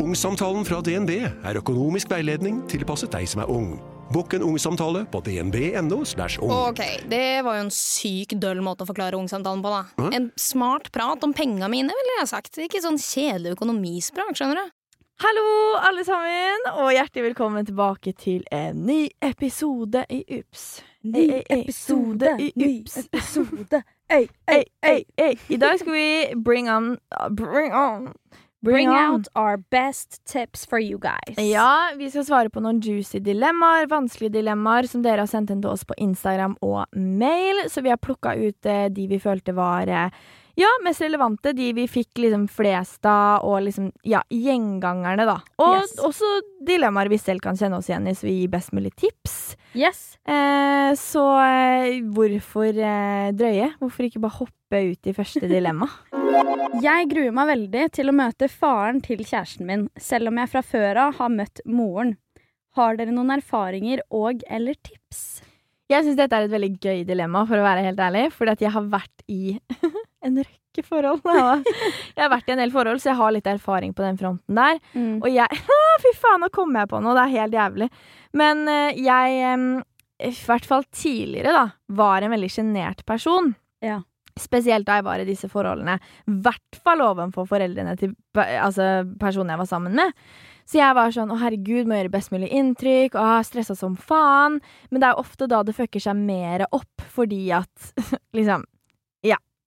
Ungsamtalen fra DNB er økonomisk veiledning tilpasset deg som er ung. Bokk en ungsamtale på dnb.no. ung. Ok, det var jo en syk døll måte å forklare ungsamtalen på, da. Hæ? En smart prat om penga mine, ville jeg sagt. Ikke sånn kjedelig økonomisprat, skjønner du. Hallo, alle sammen, og hjertelig velkommen tilbake til en ny episode i Ups. Ny episode, i ny episode. Ei, Ei, ei, ei. I dag skal vi bring on Bring on. Bring Bring out our best tips for you guys. Ja, vi skal svare på noen juicy dilemmaer, vanskelige dilemmaer, som dere har sendt inn til oss på Instagram og mail. Så vi har plukka ut eh, de vi følte var eh, ja, mest relevante. De vi fikk liksom flest av, og liksom ja, gjengangerne, da. Og Yes. også dilemmaer vi selv kan kjenne oss igjen i, så vi gir best mulig tips. Yes. Eh, så eh, hvorfor eh, drøye? Hvorfor ikke bare hoppe ut i første dilemma? Jeg gruer meg veldig til å møte faren til kjæresten min, selv om jeg fra før av har møtt moren. Har dere noen erfaringer og eller tips? Jeg syns dette er et veldig gøy dilemma, for å være helt ærlig. Fordi at jeg har vært i en rekke forhold. Jeg har vært i en del forhold, så jeg har litt erfaring på den fronten der. Mm. Og jeg Fy faen, nå kommer jeg på noe! Det er helt jævlig. Men eh, jeg, i hvert fall tidligere, da, var en veldig sjenert person. Ja. Spesielt da jeg var i disse forholdene. I hvert fall overfor foreldrene til altså, personen jeg var sammen med. Så jeg var sånn 'Å, herregud, må gjøre best mulig inntrykk', og stressa som faen. Men det er ofte da det fucker seg mer opp, fordi at liksom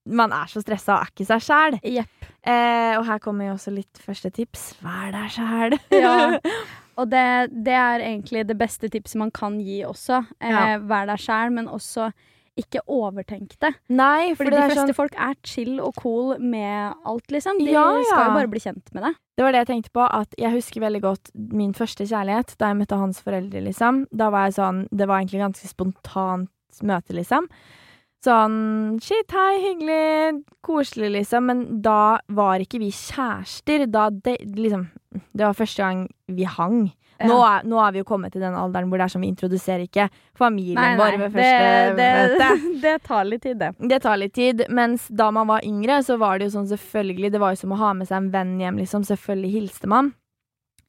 man er så stressa og er ikke seg sjæl. Yep. Eh, og her kommer jo også litt første tips. Vær deg sjæl. Ja. Og det, det er egentlig det beste tipset man kan gi også. Eh, Ja. Vær deg sjæl, men også ikke overtenk det. Nei, Fordi for det de fleste sånn folk er chill og cool med alt, liksom. De Ja, ja. skal jo bare bli kjent med det. Det var det jeg tenkte på, at jeg husker veldig godt min første kjærlighet, da jeg møtte hans foreldre, liksom. Da var jeg sånn Det var egentlig ganske spontant møte, liksom. Sånn shit, hei, hyggelig, koselig, liksom. Men da var ikke vi kjærester. Da det liksom Det var første gang vi hang. Nå, er, nå er vi jo kommet til den alderen hvor det er sånn vi introduserer ikke familien vår ved første det, det, det tar litt tid, det. Det tar litt tid, mens da man var yngre, så var det jo sånn selvfølgelig Det var jo som å ha med seg en venn hjem, liksom. Selvfølgelig hilste man.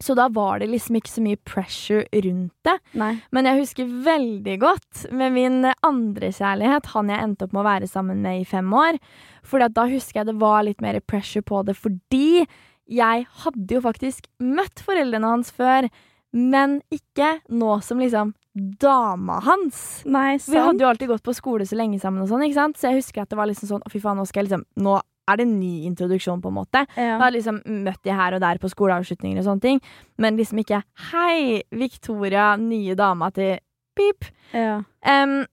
Så da var det liksom ikke så mye pressure rundt det. Nei. Men jeg husker veldig godt med min andre kjærlighet, han jeg endte opp med å være sammen med i fem år. For da husker jeg det var litt mer pressure på det, fordi jeg hadde jo faktisk møtt foreldrene hans før, men ikke nå som liksom dama hans. Nei, Vi hadde jo alltid gått på skole så lenge sammen, og sånn, ikke sant? så jeg husker at det var liksom sånn Å, fy faen, nå skal jeg liksom Nå er det en ny introduksjon, på en måte. Ja. har liksom møtt de her og der på skoleavslutninger og sånne ting, men liksom ikke Hei, Victoria, nye dama til pip. Ja. Um,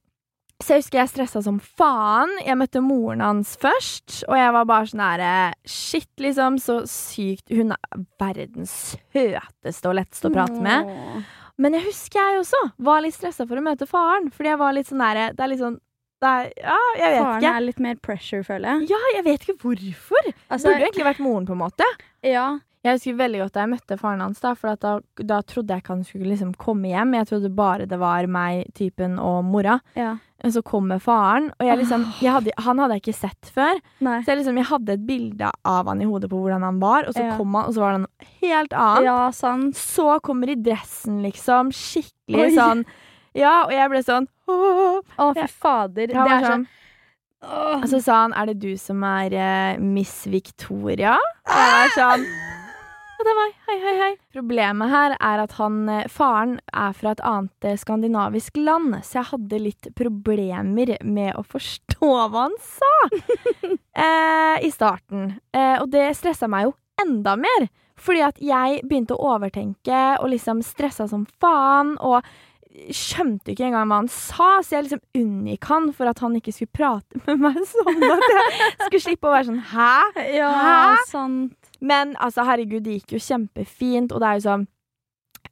så jeg husker jeg stressa som faen. Jeg møtte moren hans først, og jeg var bare sånn herre Shit, liksom. Så sykt Hun er verdens søteste og letteste å prate med. Åh. Men jeg husker jeg også var litt stressa for å møte faren. Fordi jeg var litt sånn der, Det er litt sånn er, Ja, jeg vet Faren ikke. er litt mer pressure, føler jeg. Ja, jeg vet ikke hvorfor. Altså, Burde jo egentlig vært moren, på en måte. ja. Jeg husker veldig godt da jeg møtte faren hans, da, for da, da trodde jeg ikke han skulle liksom komme hjem. Jeg trodde bare det var meg, typen og mora. ja. Men så kommer faren, og jeg liksom, jeg hadde, han hadde jeg ikke sett før. Nei. Så jeg, liksom, jeg hadde et bilde av han i hodet på hvordan han var, og så Ja. kom han, og så var han noe helt annet. Ja, sant. Så kommer i dressen, liksom. Skikkelig Oi. sånn. Ja, og jeg ble sånn. Å, fy Ja. fader. Det er sånn, Og så sa han 'er det du som er eh, Miss Victoria'? Og jeg var sånn Ja, det er meg. Hei, hei, hei. Problemet her er at han, eh, faren er fra et annet eh, skandinavisk land, så jeg hadde litt problemer med å forstå hva han sa eh, i starten. Og det stressa meg jo enda mer, fordi at jeg begynte å overtenke og liksom stressa som faen. og skjønte ikke engang hva han sa, så jeg liksom unngikk han for at han ikke skulle prate med meg sånn at jeg skulle slippe å være sånn 'hæ?' Ja, Hæ? sant. Men altså, herregud, det gikk jo kjempefint, og det er jo sånn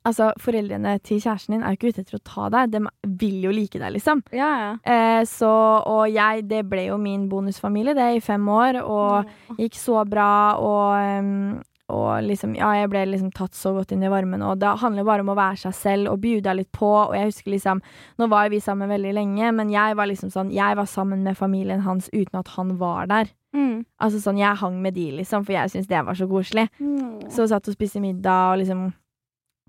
Altså, Foreldrene til kjæresten din er jo ikke ute etter å ta deg, de vil jo like deg, liksom. Ja, ja. Eh, så, og jeg, det ble jo min bonusfamilie, det, i fem år, og gikk så bra, og, em, og liksom, ja, jeg ble liksom tatt så godt inn i varmen, og det handler bare om å være seg selv og bjuda litt på, og jeg husker liksom, nå var jo vi sammen veldig lenge, men jeg var liksom sånn, jeg var sammen med familien hans uten at han var der. Mm. Altså sånn, Jeg hang med de, liksom, for jeg syntes det var så koselig. Mm. Så satt og spiste middag og liksom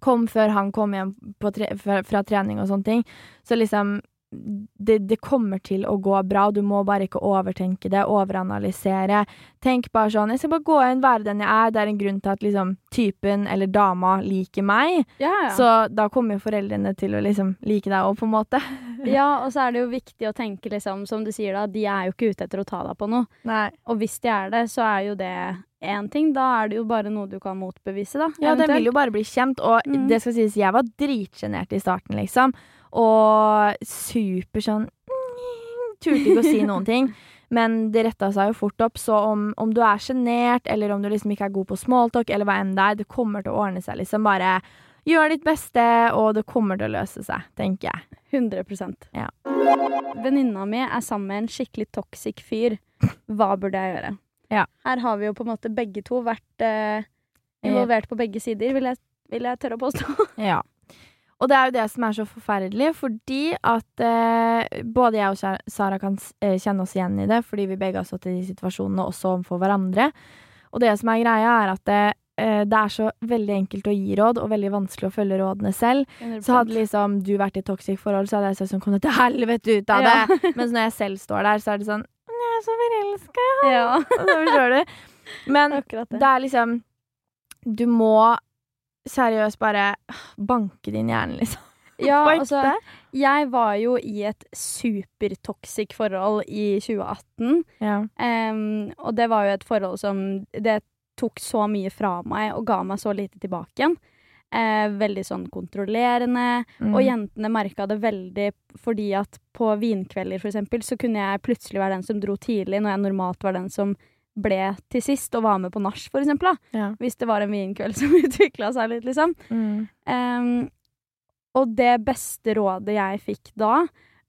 kom før han kom hjem på tre fra, fra trening og sånne ting. Så liksom det, det kommer til å gå bra. og Du må bare ikke overtenke det, overanalysere. Tenk bare sånn Jeg skal bare gå inn, være den jeg er. Det er en grunn til at liksom typen eller dama liker meg. Ja, ja. Så da kommer jo foreldrene til å liksom like deg òg, på en måte. ja, og så er det jo viktig å tenke, liksom, som du sier da, de er jo ikke ute etter å ta deg på noe. Nei. Og hvis de er det, så er jo det én ting. Da er det jo bare noe du kan motbevise, da. Ja, den vil jo bare bli kjent, og Mm. det skal sies, jeg var dritsjenert i starten, liksom. Og super sånn Turte ikke å si noen ting. Men det retta seg jo fort opp, så om, om du er sjenert, eller om du liksom ikke er god på smalltalk, eller hva enn det er, det kommer til å ordne seg, liksom. Bare gjør ditt beste, og det kommer til å løse seg, tenker jeg. 100 Ja. Venninna mi er sammen med en skikkelig toxic fyr. Hva burde jeg gjøre? Ja. Her har vi jo på en måte begge to vært eh, involvert på begge sider, vil jeg, vil jeg tørre å påstå. Ja. Og det er jo det som er så forferdelig, fordi at eh, både jeg og Sara kan eh, kjenne oss igjen i det, fordi vi begge har stått i de situasjonene også overfor hverandre. Og det som er greia, er at det, eh, det er så veldig enkelt å gi råd, og veldig vanskelig å følge rådene selv. Så hadde liksom du vært i et toxic forhold, så hadde jeg sett sånn Kom deg til helvete ut av det! Ja. Mens når jeg selv står der, så er det sånn Jeg er så forelska! ja, Så forstår du. Men det. det er liksom Du må seriøst bare banke din hjerne, liksom. Ja, altså, jeg var jo i et supertoxic forhold i 2018. Ja. Um, og det var jo et forhold som Det tok så mye fra meg og ga meg så lite tilbake igjen. Uh, veldig sånn kontrollerende. Mm. Og jentene merka det veldig fordi at på vinkvelder, for eksempel, så kunne jeg plutselig være den som dro tidlig, når jeg normalt var den som ble til sist og var med på nach, for eksempel. Ja. Hvis det var en vinkveld som utvikla seg litt, liksom. Mm. Um, og det beste rådet jeg fikk da,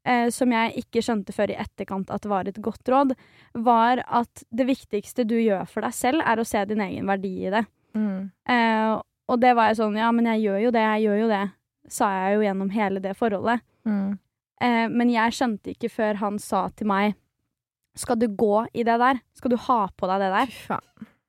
uh, som jeg ikke skjønte før i etterkant at det var et godt råd, var at det viktigste du gjør for deg selv, er å se din egen verdi i det. Mm. Uh, og det var jeg sånn Ja, men jeg gjør jo det, jeg gjør jo det, sa jeg jo gjennom hele det forholdet. Mm. Uh, men jeg skjønte ikke før han sa til meg Skal du gå i det der? Skal du ha på deg det der?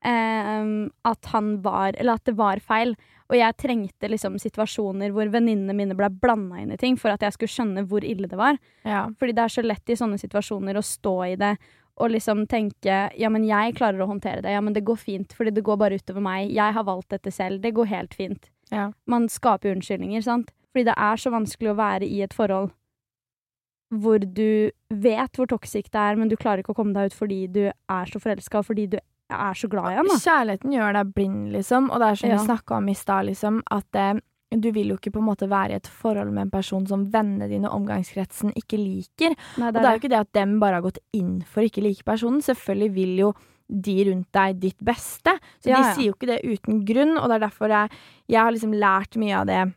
Eh, at han var Eller at det var feil. Og jeg trengte liksom situasjoner hvor venninnene mine ble blanda inn i ting for at jeg skulle skjønne hvor ille det var. Ja. Fordi det er så lett i sånne situasjoner å stå i det og liksom tenke ja, men jeg klarer å håndtere det. Ja, men det går fint, fordi det går bare utover meg. Jeg har valgt dette selv. Det går helt fint. Ja. Man skaper unnskyldninger, sant. Fordi det er så vanskelig å være i et forhold hvor du vet hvor toxic det er, men du klarer ikke å komme deg ut fordi du er så forelska, fordi du er så glad i ham. Kjærligheten gjør deg blind, liksom. Og det er som Ja. vi snakka om i stad, liksom, at eh, du vil jo ikke på en måte være i et forhold med en person som vennene dine og omgangskretsen ikke liker. Nei, Og det er jo ikke det at dem bare har gått inn for ikke like personen. Selvfølgelig vil jo de rundt deg ditt beste. Så Ja, de ja. sier jo ikke det uten grunn, og det er derfor jeg, jeg har liksom lært mye av det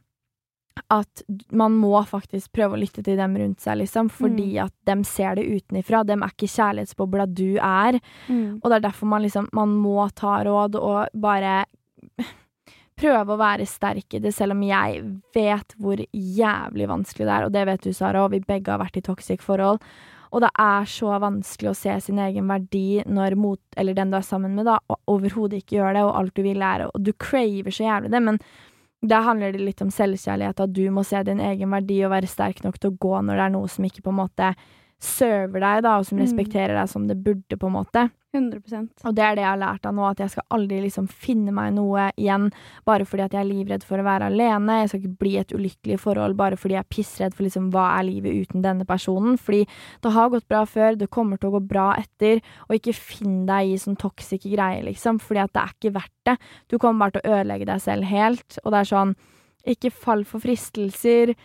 at man må faktisk prøve å lytte til dem rundt seg, liksom, fordi Mm. at dem ser det utenifra. Dem er ikke kjærlighetsbobla du er. Mm. Og det er derfor man liksom Man må ta råd og bare prøve å være sterk i det, selv om jeg vet hvor jævlig vanskelig det er, og det vet du, Sara, og vi begge har vært i toxic forhold. Og det er så vanskelig å se sin egen verdi når mot, eller den du er sammen med, da, overhodet ikke gjør det, og alt du vil er og du craver så jævlig det, men der handler det litt om selvkjærlighet, at du må se din egen verdi og være sterk nok til å gå når det er noe som ikke på en måte server deg, da, og som Mm. respekterer deg som det burde, på en måte. 100% Og det er det jeg har lært av nå, at jeg skal aldri liksom finne meg noe igjen bare fordi at jeg er livredd for å være alene. Jeg skal ikke bli et ulykkelig forhold bare fordi jeg er pissredd for liksom hva er livet uten denne personen. Fordi det har gått bra før, det kommer til å gå bra etter, og ikke finn deg i sånn toxic greier, liksom, fordi at det er ikke verdt det. Du kommer bare til å ødelegge deg selv helt, og det er sånn, ikke fall for fristelser,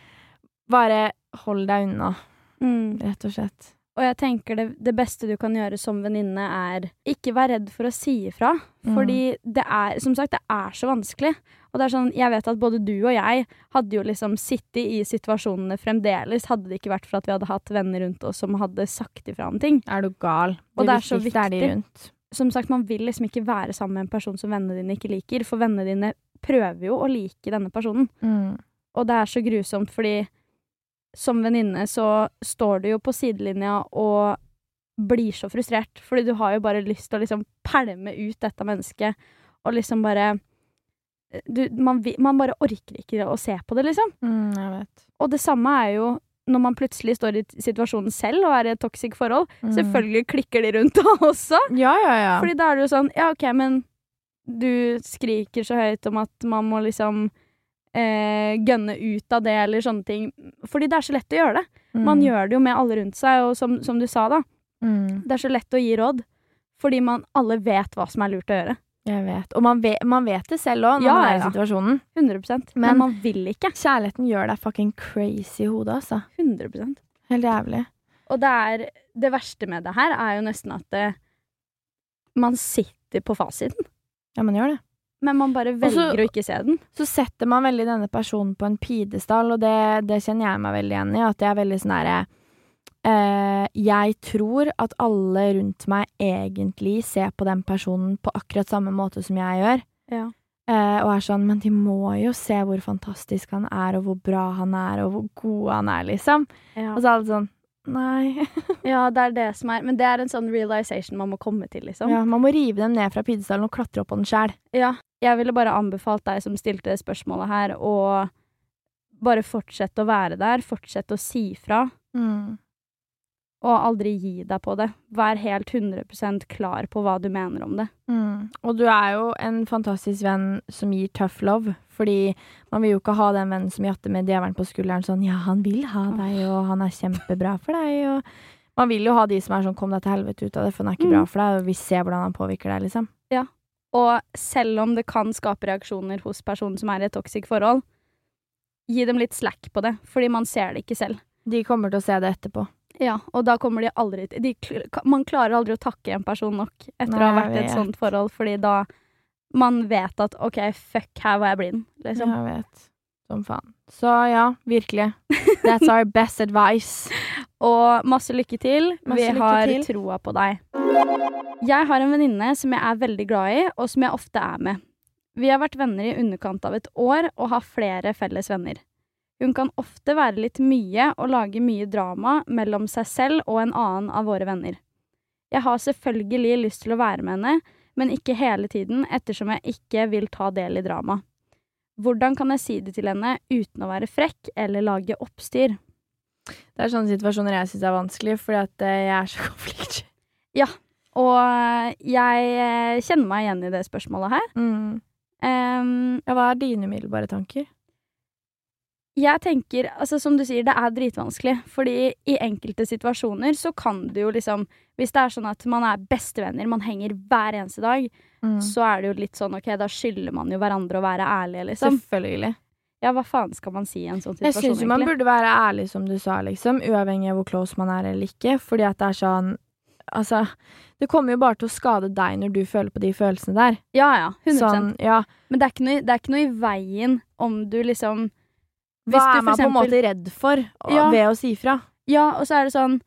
bare hold deg unna, mm. rett og slett. Og jeg tenker det, det beste du kan gjøre som venninne, er ikke være redd for å si ifra. Mm. Fordi det er, som sagt, det er så vanskelig. Og det er sånn, jeg vet at både du og jeg hadde jo liksom sittet i situasjonene fremdeles, hadde det ikke vært for at vi hadde hatt venner rundt oss som hadde sagt ifra om ting. Er du gal? Og det er så viktig. er de rundt. Som sagt, man vil liksom ikke være sammen med en person som vennene dine ikke liker, for vennene dine prøver jo å like denne personen. Mm. Og det er så grusomt, fordi som venninne så står du jo på sidelinja og blir så frustrert, fordi du har jo bare lyst til å liksom pælme ut dette mennesket, og liksom bare du, man, man bare orker ikke å se på det, liksom. Mm. Og det samme er jo når man plutselig står i situasjonen selv og er i et toxic forhold. Mm. Selvfølgelig klikker de rundt da også. Ja, ja, ja. Fordi da er det jo sånn Ja, OK, men du skriker så høyt om at man må liksom eh, gønne ut av det, eller sånne ting. Fordi det er så lett å gjøre det. Man Mm. gjør det jo med alle rundt seg, og som, som du sa, da. mm. Det er så lett å gi råd. Fordi man alle vet hva som er lurt å gjøre. Jeg vet. Og man vet, man vet det selv òg, når Ja, man er i ja. situasjonen. 100 Men, Men- man vil ikke. Kjærligheten gjør deg fucking crazy i hodet, altså. 100% Helt jævlig. Og det er Det verste med det her er jo nesten at det, man sitter på fasiten, Ja, man gjør det. Men man bare velger så- velger å ikke se den. Så setter man veldig denne personen på en pidestall, og det, det kjenner jeg meg veldig igjen i. At jeg er veldig sånn herre eh, Jeg tror at alle rundt meg egentlig ser på den personen på akkurat samme måte som jeg gjør. Ja. Eh, og er sånn, men de må jo se hvor fantastisk han er, og hvor bra han er, og hvor god han er, liksom. Ja. Og så er alle sånn Nei. ja, det er det som er Men det er en sånn realization man må komme til, liksom. Ja, man må rive dem ned fra pidestallen og klatre opp på den sjæl. Ja, jeg ville bare anbefalt deg som stilte spørsmålet her, å bare fortsette å være der, fortsette å si fra, Mm. og aldri gi deg på det. Vær helt 100% klar på hva du mener om det. Mm. Og du er jo en fantastisk venn som gir tough love, fordi man vil jo ikke ha den vennen som jatter med djevelen på skulderen sånn 'ja, han vil ha deg, og han er kjempebra for deg', og Man vil jo ha de som er sånn 'kom deg til helvete ut av det, for han er ikke Mm. bra for deg', og vi ser hvordan han påvirker deg, liksom. Og selv om det kan skape reaksjoner hos personen som er i et toxic forhold, gi dem litt slack på det, fordi man ser det ikke selv. De kommer til å se det etterpå. Ja, og da kommer de aldri de, Man klarer aldri å takke en person nok etter å ha vært i et sånt forhold, fordi da man vet at OK, fuck, her var jeg blind, liksom. Jeg vet. Som faen. Så ja, virkelig. That's our best advice. Og masse lykke til. Masse Vi lykke har til. troa på deg. Jeg har en venninne som jeg er veldig glad i, og som jeg ofte er med. Vi har vært venner i underkant av et år og har flere felles venner. Hun kan ofte være litt mye og lage mye drama mellom seg selv og en annen av våre venner. Jeg har selvfølgelig lyst til å være med henne, men ikke hele tiden ettersom jeg ikke vil ta del i drama. Hvordan kan jeg si det til henne uten å være frekk eller lage oppstyr? Det er sånne situasjoner jeg syns er vanskelig, fordi at eh, jeg er så konfliktsky. Og eh, jeg eh, kjenner meg igjen i det spørsmålet her. Mm. Um, Ja, hva er dine umiddelbare tanker? Jeg tenker, altså som du sier, det er dritvanskelig. Fordi i enkelte situasjoner så kan du jo liksom Hvis det er sånn at man er bestevenner, man henger hver eneste dag, Mm. så er det jo litt sånn ok, da skylder man jo hverandre å være ærlige, liksom. Selvfølgelig. Ja, hva faen skal man si i en sånn situasjon? Jeg situasjon, syns jo man burde være ærlig, som du sa, liksom, uavhengig av hvor close man er eller ikke, fordi at det er sånn Altså, det kommer jo bare til å skade deg når du føler på de følelsene der. Ja, ja. 100% Sånn, ja. Men det er, ikke noe, det er ikke noe i veien om du liksom Hva er man man på en måte redd for å- Ja. ved å si fra? Ja, og så er det sånn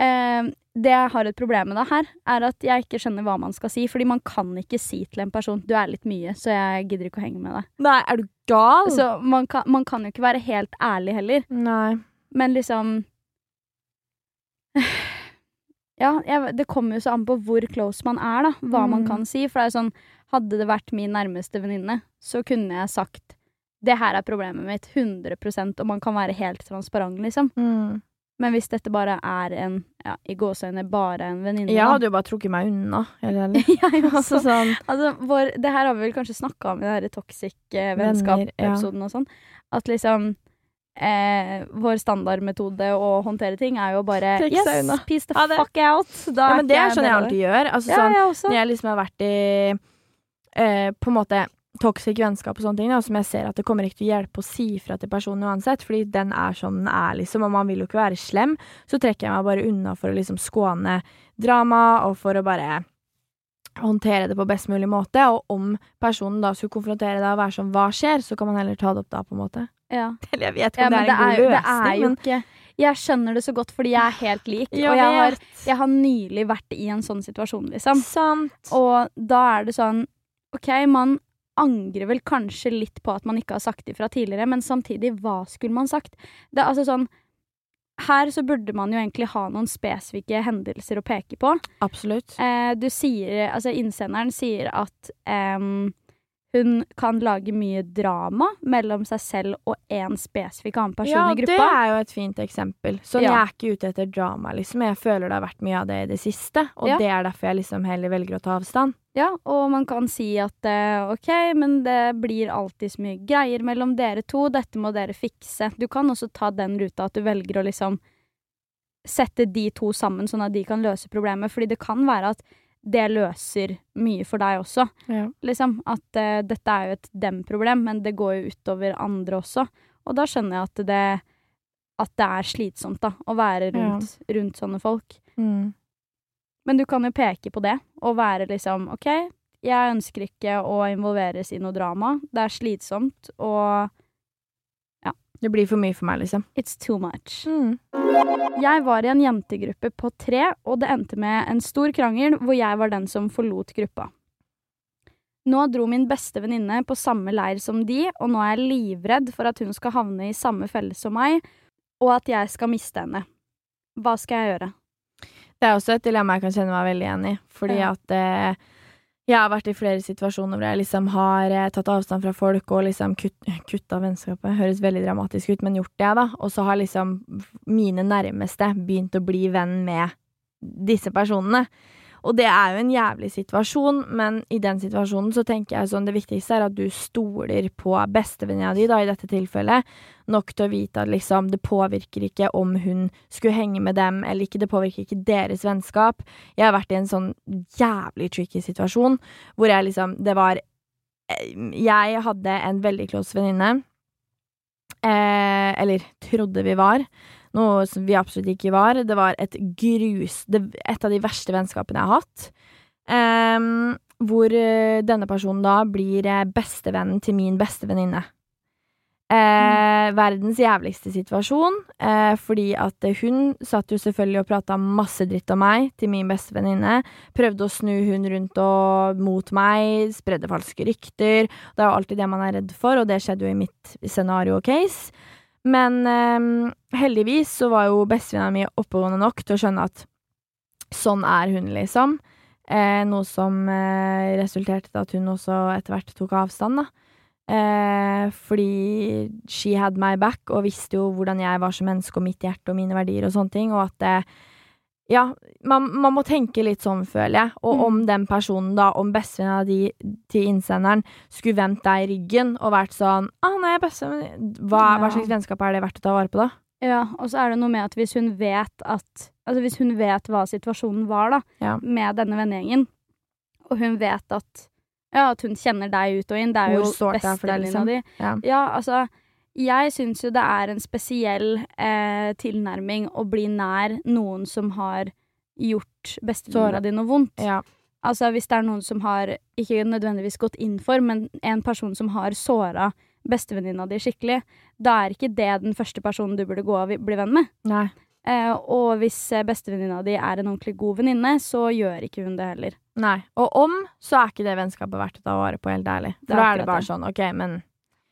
eh, Det jeg har et problem med da her, er at jeg ikke skjønner hva man skal si. Fordi man kan ikke si til en person 'du er litt mye, så jeg gidder ikke å henge med deg'. Nei, er du gal? Så man kan, man kan jo ikke være helt ærlig heller. Nei. Men liksom Ja, jeg, det kommer jo så an på hvor close man er, da. Hva man Mm. kan si. For det er jo sånn Hadde det vært min nærmeste venninne, så kunne jeg sagt det her er problemet mitt 100% og man kan være helt transparent, liksom. Mm. Men hvis dette bare er en, ja, i gåseøyne, bare en venninne Jeg hadde jo bare trukket meg unna, helt eller. Jeg altså også. sånn Altså, vår, det her har vi vel kanskje snakka om i den her toxic eh, vennskap-episoden og sånn. At liksom eh, Vår standardmetode å håndtere ting er jo bare Yes, peace the Ja, fuck out. Da Ja, men det er sånn jeg alltid gjør. Altså Ja, sånn jeg også. når jeg liksom har vært i eh, på en måte toxic vennskap og sånne ting, da, som jeg ser at det kommer ikke til å hjelpe å si fra til personen uansett, fordi den er sånn den er, liksom, og man vil jo ikke være slem, så trekker jeg meg bare unna for å liksom skåne drama, og for å bare håndtere det på best mulig måte, og om personen da skulle konfrontere deg og være sånn, hva skjer, så kan man heller ta det opp da, på en måte. Ja. Eller jeg vet ikke Ja, om men det er en god løsning, løsning, det er jo men ikke Jeg skjønner det så godt, fordi jeg er helt lik. Jeg og jeg har, jeg har nylig vært i en sånn situasjon, liksom. Sant. Og da er det sånn OK, man angrer vel kanskje litt på at man ikke har sagt ifra tidligere, men samtidig, hva skulle man sagt? Det er altså sånn her så burde man jo egentlig ha noen spesifikke hendelser å peke på. Absolutt. Eh, du sier, altså Innsenderen sier at em, hun kan lage mye drama mellom seg selv og én spesifikk annen person ja, i det er jo et fint eksempel. Sånn, Ja. Jeg er ikke ute etter drama, liksom. Jeg føler det har vært mye av det i det siste, og Ja. det er derfor jeg liksom heller velger å ta avstand. Ja, og man kan si at eh, ok, men det blir alltid så mye greier mellom dere to, dette må dere fikse. Du kan også ta den ruta at du velger å liksom sette de to sammen, sånn at de kan løse problemet, fordi det kan være at det løser mye for deg også. Ja. Liksom at uh, dette er jo et dem-problem, men det går jo utover andre også. Og da skjønner jeg at det, at det er slitsomt, da, å være rundt, rundt sånne folk. Mm. Men du kan jo peke på det, og være liksom OK, jeg ønsker ikke å involveres i noe drama. Det er slitsomt, og Det blir for mye for meg, liksom. it's too much. Mm. Jeg var i en jentegruppe på tre, og det endte med en stor krangel hvor jeg var den som forlot gruppa. Nå dro min beste venninne på samme leir som de, og nå er jeg livredd for at hun skal havne i samme felle som meg, og at jeg skal miste henne. Hva skal jeg gjøre? Det er også et dilemma jeg kan kjenne meg veldig igjen i, fordi Ja. at eh, jeg har vært i flere situasjoner hvor jeg liksom har eh, tatt avstand fra folk og liksom kutt, kutta vennskapet. Høres veldig dramatisk ut, men gjort det, da. Og så har liksom mine nærmeste begynt å bli venn med disse personene. Og det er jo en jævlig situasjon, men i den situasjonen så tenker jeg sånn det viktigste er at du stoler på bestevenninna di, da, i dette tilfellet, nok til å vite at liksom det påvirker ikke om hun skulle henge med dem eller ikke, det påvirker ikke deres vennskap. Jeg har vært i en sånn jævlig tricky situasjon hvor jeg liksom Det var eh, Jeg hadde en veldig close venninne. Eh, eller trodde vi var. Noe som vi absolutt ikke var. Det var et grus det, Et av de verste vennskapene jeg har hatt. Um, hvor eh, denne personen da blir eh, bestevennen til min beste venninne. Eh, verdens jævligste situasjon, eh, fordi at eh, hun satt jo selvfølgelig og prata masse dritt om meg til min beste venninne. Prøvde å snu hun rundt og mot meg, spredde falske rykter. Det er jo alltid det man er redd for, og det skjedde jo i mitt scenario og case. Men eh, heldigvis så var jo bestevenninna mi oppegående nok til å skjønne at sånn er hun, liksom. Eh, noe som eh, resulterte i at hun også etter hvert tok avstand, da. Eh, fordi she had my back, og visste jo hvordan jeg var som menneske, og mitt hjerte og mine verdier og sånne ting, og at eh, ja, man, man må tenke litt sånn, føler jeg. Og Mm. om den personen, da, om bestevenninna di til innsenderen skulle vendt deg i ryggen og vært sånn ah, nei, bestevenn hva, hva slags vennskap er det verdt å ta vare på, da? Ja, og så er det noe med at hvis hun vet at Altså hvis hun vet hva situasjonen var, da, Ja. med denne vennegjengen, og hun vet at Ja, at hun kjenner deg ut og inn, det er Hvor jo bestevenninna liksom. di. Ja. Ja, altså Jeg syns jo det er en spesiell eh, tilnærming å bli nær noen som har gjort bestevenninna di noe vondt. Ja. Altså hvis det er noen som har ikke nødvendigvis gått inn for, men en person som har såra bestevenninna di skikkelig, da er ikke det den første personen du burde gå og bli venn med. Eh, og hvis eh, bestevenninna di er en ordentlig god venninne, så gjør ikke hun det heller. Nei. Og om, så er ikke det vennskapet verdt å ta vare på, helt ærlig. For da er det bare det. sånn, OK, men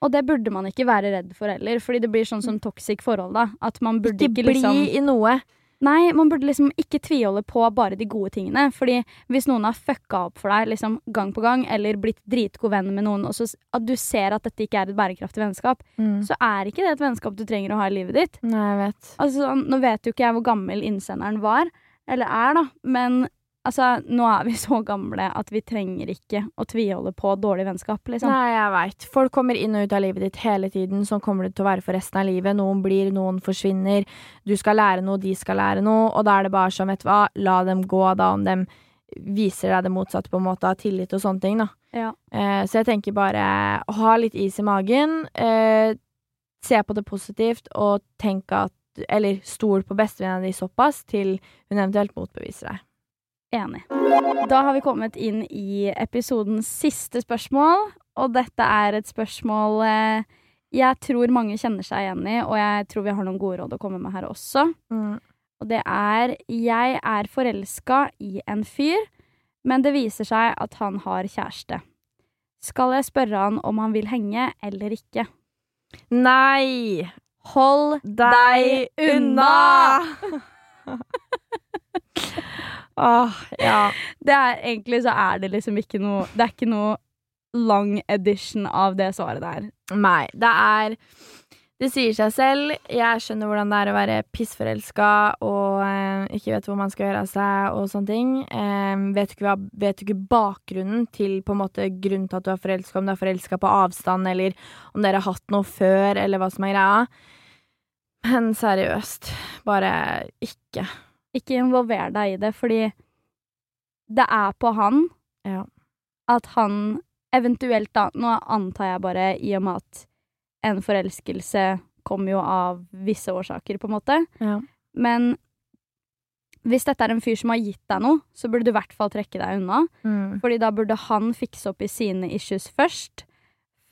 Og det burde man ikke være redd for heller, fordi det blir sånn som toxic forhold, da. At man burde ikke ikke, bli liksom i noe. Nei, man burde liksom ikke tviholde på bare de gode tingene. Fordi hvis noen har fucka opp for deg liksom gang på gang, eller blitt dritgod venn med noen, og så at du ser at dette ikke er et bærekraftig vennskap, Mm. så er ikke det et vennskap du trenger å ha i livet ditt. Nei, jeg vet. Altså, sånn, nå vet jo ikke jeg hvor gammel innsenderen var, eller er, da, men altså, nå er vi så gamle at vi trenger ikke å tviholde på dårlig vennskap, liksom. Nei, jeg veit. Folk kommer inn og ut av livet ditt hele tiden. Sånn kommer det til å være for resten av livet. Noen blir, noen forsvinner. Du skal lære noe, de skal lære noe. Og da er det bare sånn, vet du hva, la dem gå, da, om dem viser deg det motsatte, på en måte, av tillit og sånne ting, da. Ja. Eh, så jeg tenker bare ha litt is i magen. Eh, se på det positivt, og tenk at Eller stol på bestevenninna di såpass til hun eventuelt motbeviser deg. Enig. Da har vi kommet inn i episodens siste spørsmål, og dette er et spørsmål eh, jeg tror mange kjenner seg igjen i, og jeg tror vi har noen gode råd å komme med her også. Og det er Jeg er forelska i en fyr, men det viser seg at han har kjæreste. Skal jeg spørre han om han vil henge eller ikke? Nei! Hold deg unna! Åh, ja. Det er, egentlig så er det liksom ikke noe Det er ikke noe long edition av det svaret der. Nei, det er Det sier seg selv. Jeg skjønner hvordan det er å være pissforelska og eh, ikke vet hvor man skal gjøre av seg og sånne ting. Eh, vet, du ikke, vet du ikke bakgrunnen til på en måte grunnen til at du er forelska, om du er forelska på avstand, eller om dere har hatt noe før, eller hva som er greia. Men seriøst, bare ikke. Ikke involver deg i det, fordi det er på han Ja. at han eventuelt da Nå antar jeg bare, i og med at en forelskelse kommer jo av visse årsaker, på en måte. Ja. Men hvis dette er en fyr som har gitt deg noe, så burde du i hvert fall trekke deg unna. Mm. Fordi da burde han fikse opp i sine issues først,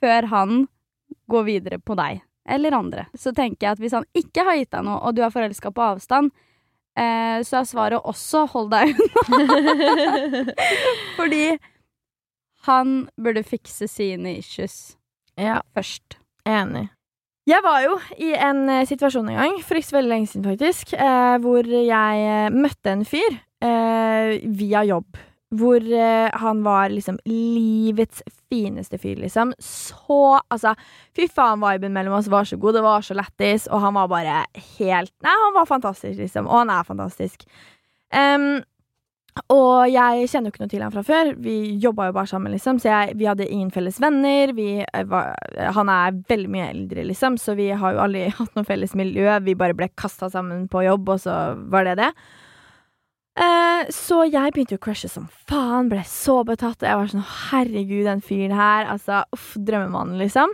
før han går videre på deg eller andre. Så tenker jeg at hvis han ikke har gitt deg noe, og du er forelska på avstand, eh, så er svaret også hold deg unna. Fordi han burde fikse sine issues ja. først. Enig. Jeg var jo i en eh, situasjon en gang, for ikke så veldig lenge siden faktisk, eh, hvor jeg eh, møtte en fyr eh, via jobb. Hvor eh, han var liksom livets fineste fyr, liksom. Så Altså, fy faen, viben mellom oss var så god, det var så lættis, og han var bare helt Nei, han var fantastisk, liksom. Og han er fantastisk. Um, og jeg kjenner jo ikke noe til han fra før. Vi jobba jo bare sammen, liksom, så jeg, vi hadde ingen felles venner. Vi eh, var, han er veldig mye eldre, liksom, så vi har jo aldri hatt noe felles miljø. Vi bare ble kasta sammen på jobb, og så var det det. Eh, så jeg begynte jo å crushe som faen, ble så betatt, jeg var sånn herregud, den fyren her, altså uff, drømmemannen, liksom.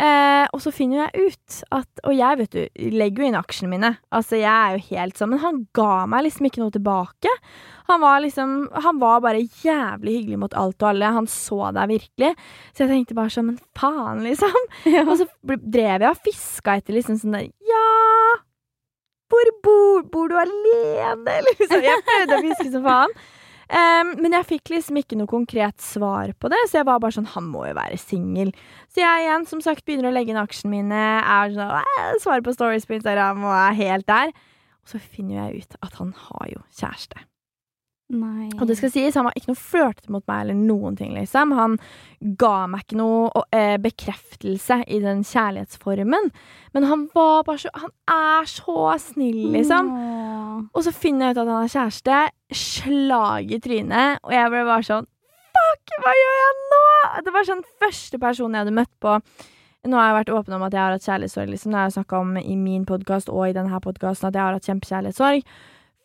Eh, og så finner jeg ut at Og jeg, vet du, legger jo inn aksjene mine. Altså, jeg er jo helt sånn Men han ga meg liksom ikke noe tilbake. Han var liksom Han var bare jævlig hyggelig mot alt og alle. Han så deg virkelig. Så jeg tenkte bare sånn Men faen, liksom. Og så drev jeg og fiska etter liksom sånn der Ja! Hvor bor, bor du alene? Liksom. Jeg prøvde å fiske som faen. Um, men jeg fikk liksom ikke noe konkret svar på det, så jeg var bare sånn Han må jo være singel. Så jeg igjen, som sagt, begynner å legge inn aksjene mine, er sånn «Æ, svarer på stories på Instagram og er helt der. Og så finner jeg ut at han har jo kjæreste. Nei. Og det skal sies, han var ikke noe flørtete mot meg eller noen ting, liksom. Han ga meg ikke noe eh, bekreftelse i den kjærlighetsformen. Men han var bare så Han er så snill, liksom. Åh. Og så finner jeg ut at han har kjæreste. Slag i trynet. Og jeg ble bare sånn Fuck, hva gjør jeg nå?! Det var sånn første person jeg hadde møtt på Nå har jeg vært åpen om at jeg har hatt kjærlighetssorg. Liksom. Det har jeg snakka om i min podkast og i denne podkasten at jeg har hatt kjempekjærlighetssorg.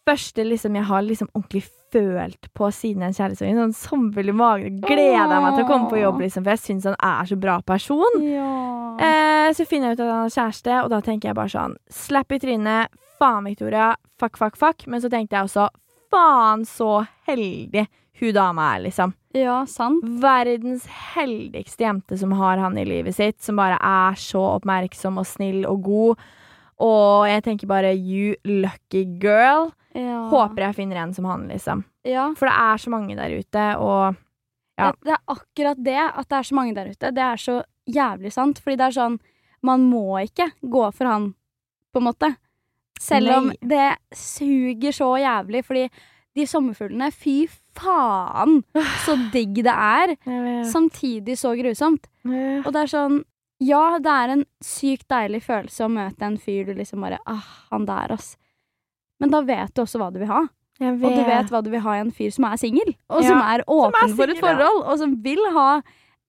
Første liksom jeg har liksom ordentlig følt på siden en kjærlighetssorg. Sånn sommerfull i magen. Gleder jeg meg til å komme på jobb, liksom, for jeg syns han er så bra person. Ja. Eh, så finner jeg ut at han har kjæreste, og da tenker jeg bare sånn Slapp i trynet. Faen, Victoria. Fuck, fuck, fuck. Men så tenkte jeg også faen så heldig hun dama er, liksom. ja, sant. Verdens heldigste jente som har han i livet sitt, som bare er så oppmerksom og snill og god. Og jeg tenker bare you lucky girl. Ja. Håper jeg finner en som han, liksom. Ja. For det er så mange der ute, og Ja. Det, er akkurat det, at det er så mange der ute. Det er så jævlig sant. Fordi det er sånn Man må ikke gå for han, på en måte. Selv om det suger så jævlig, fordi de sommerfuglene, fy faen så digg det er. Samtidig så grusomt. Og det er sånn Ja, det er en sykt deilig følelse å møte en fyr du liksom bare Ah, han der, ass. Men da vet du også hva du vil ha. Og du vet hva du vil ha i en fyr som er singel, og Ja, som er åpen for et singel, ja. forhold, og som vil ha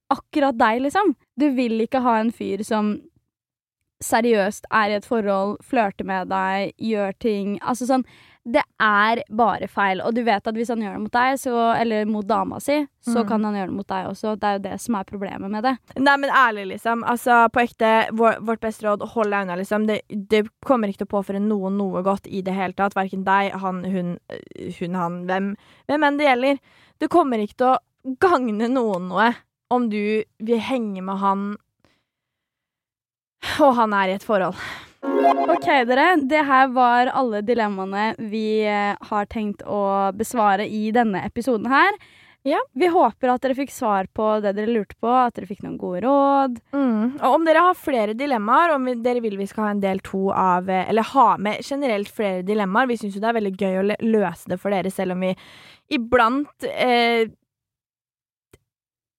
akkurat deg, liksom. Du vil ikke ha en fyr som seriøst er i et forhold, flørter med deg, gjør ting Altså sånn Det er bare feil. Og du vet at hvis han gjør det mot deg, så, eller mot dama si, så Mm. kan han gjøre det mot deg også. Det er jo det som er problemet med det. Nei, men ærlig, liksom. Altså, på ekte, vår, vårt beste råd, hold deg unna, liksom. Det, det kommer ikke til å påføre noen noe godt i det hele tatt. Verken deg, han, hun, hun, han, hvem, hvem enn det gjelder. Det kommer ikke til å gagne noen noe om du vil henge med han og han er i et forhold. Ok, dere. Det her var alle dilemmaene vi eh, har tenkt å besvare i denne episoden her. Ja. Vi håper at dere fikk svar på det dere lurte på, at dere fikk noen gode råd. Mm. Og om dere har flere dilemmaer, om dere vil vi skal ha en del to av eh, Eller ha med generelt flere dilemmaer. Vi syns jo det er veldig gøy å løse det for dere, selv om vi iblant eh,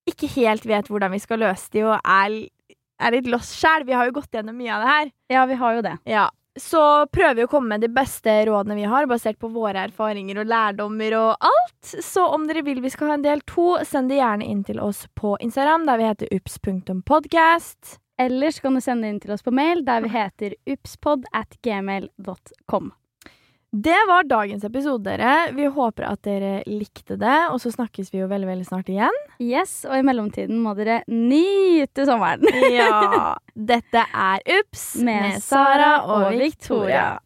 ikke helt vet hvordan vi skal løse de, og er, er litt lost sjæl. Vi har jo gått gjennom mye av det her. Ja, vi har jo det. Ja. Så prøver vi å komme med de beste rådene vi har, basert på våre erfaringer og lærdommer og alt. Så om dere vil vi skal ha en del to, send det gjerne inn til oss på Instagram, der vi heter ups.podcast. Eller så kan du sende det inn til oss på mail, der vi heter upspod at gmail.com. Det var dagens episode, dere. Vi håper at dere likte det, og så snakkes vi jo veldig, veldig snart igjen. Yes, og i mellomtiden må dere nyte sommeren. Ja. Dette er Ups Med Sara og Victoria.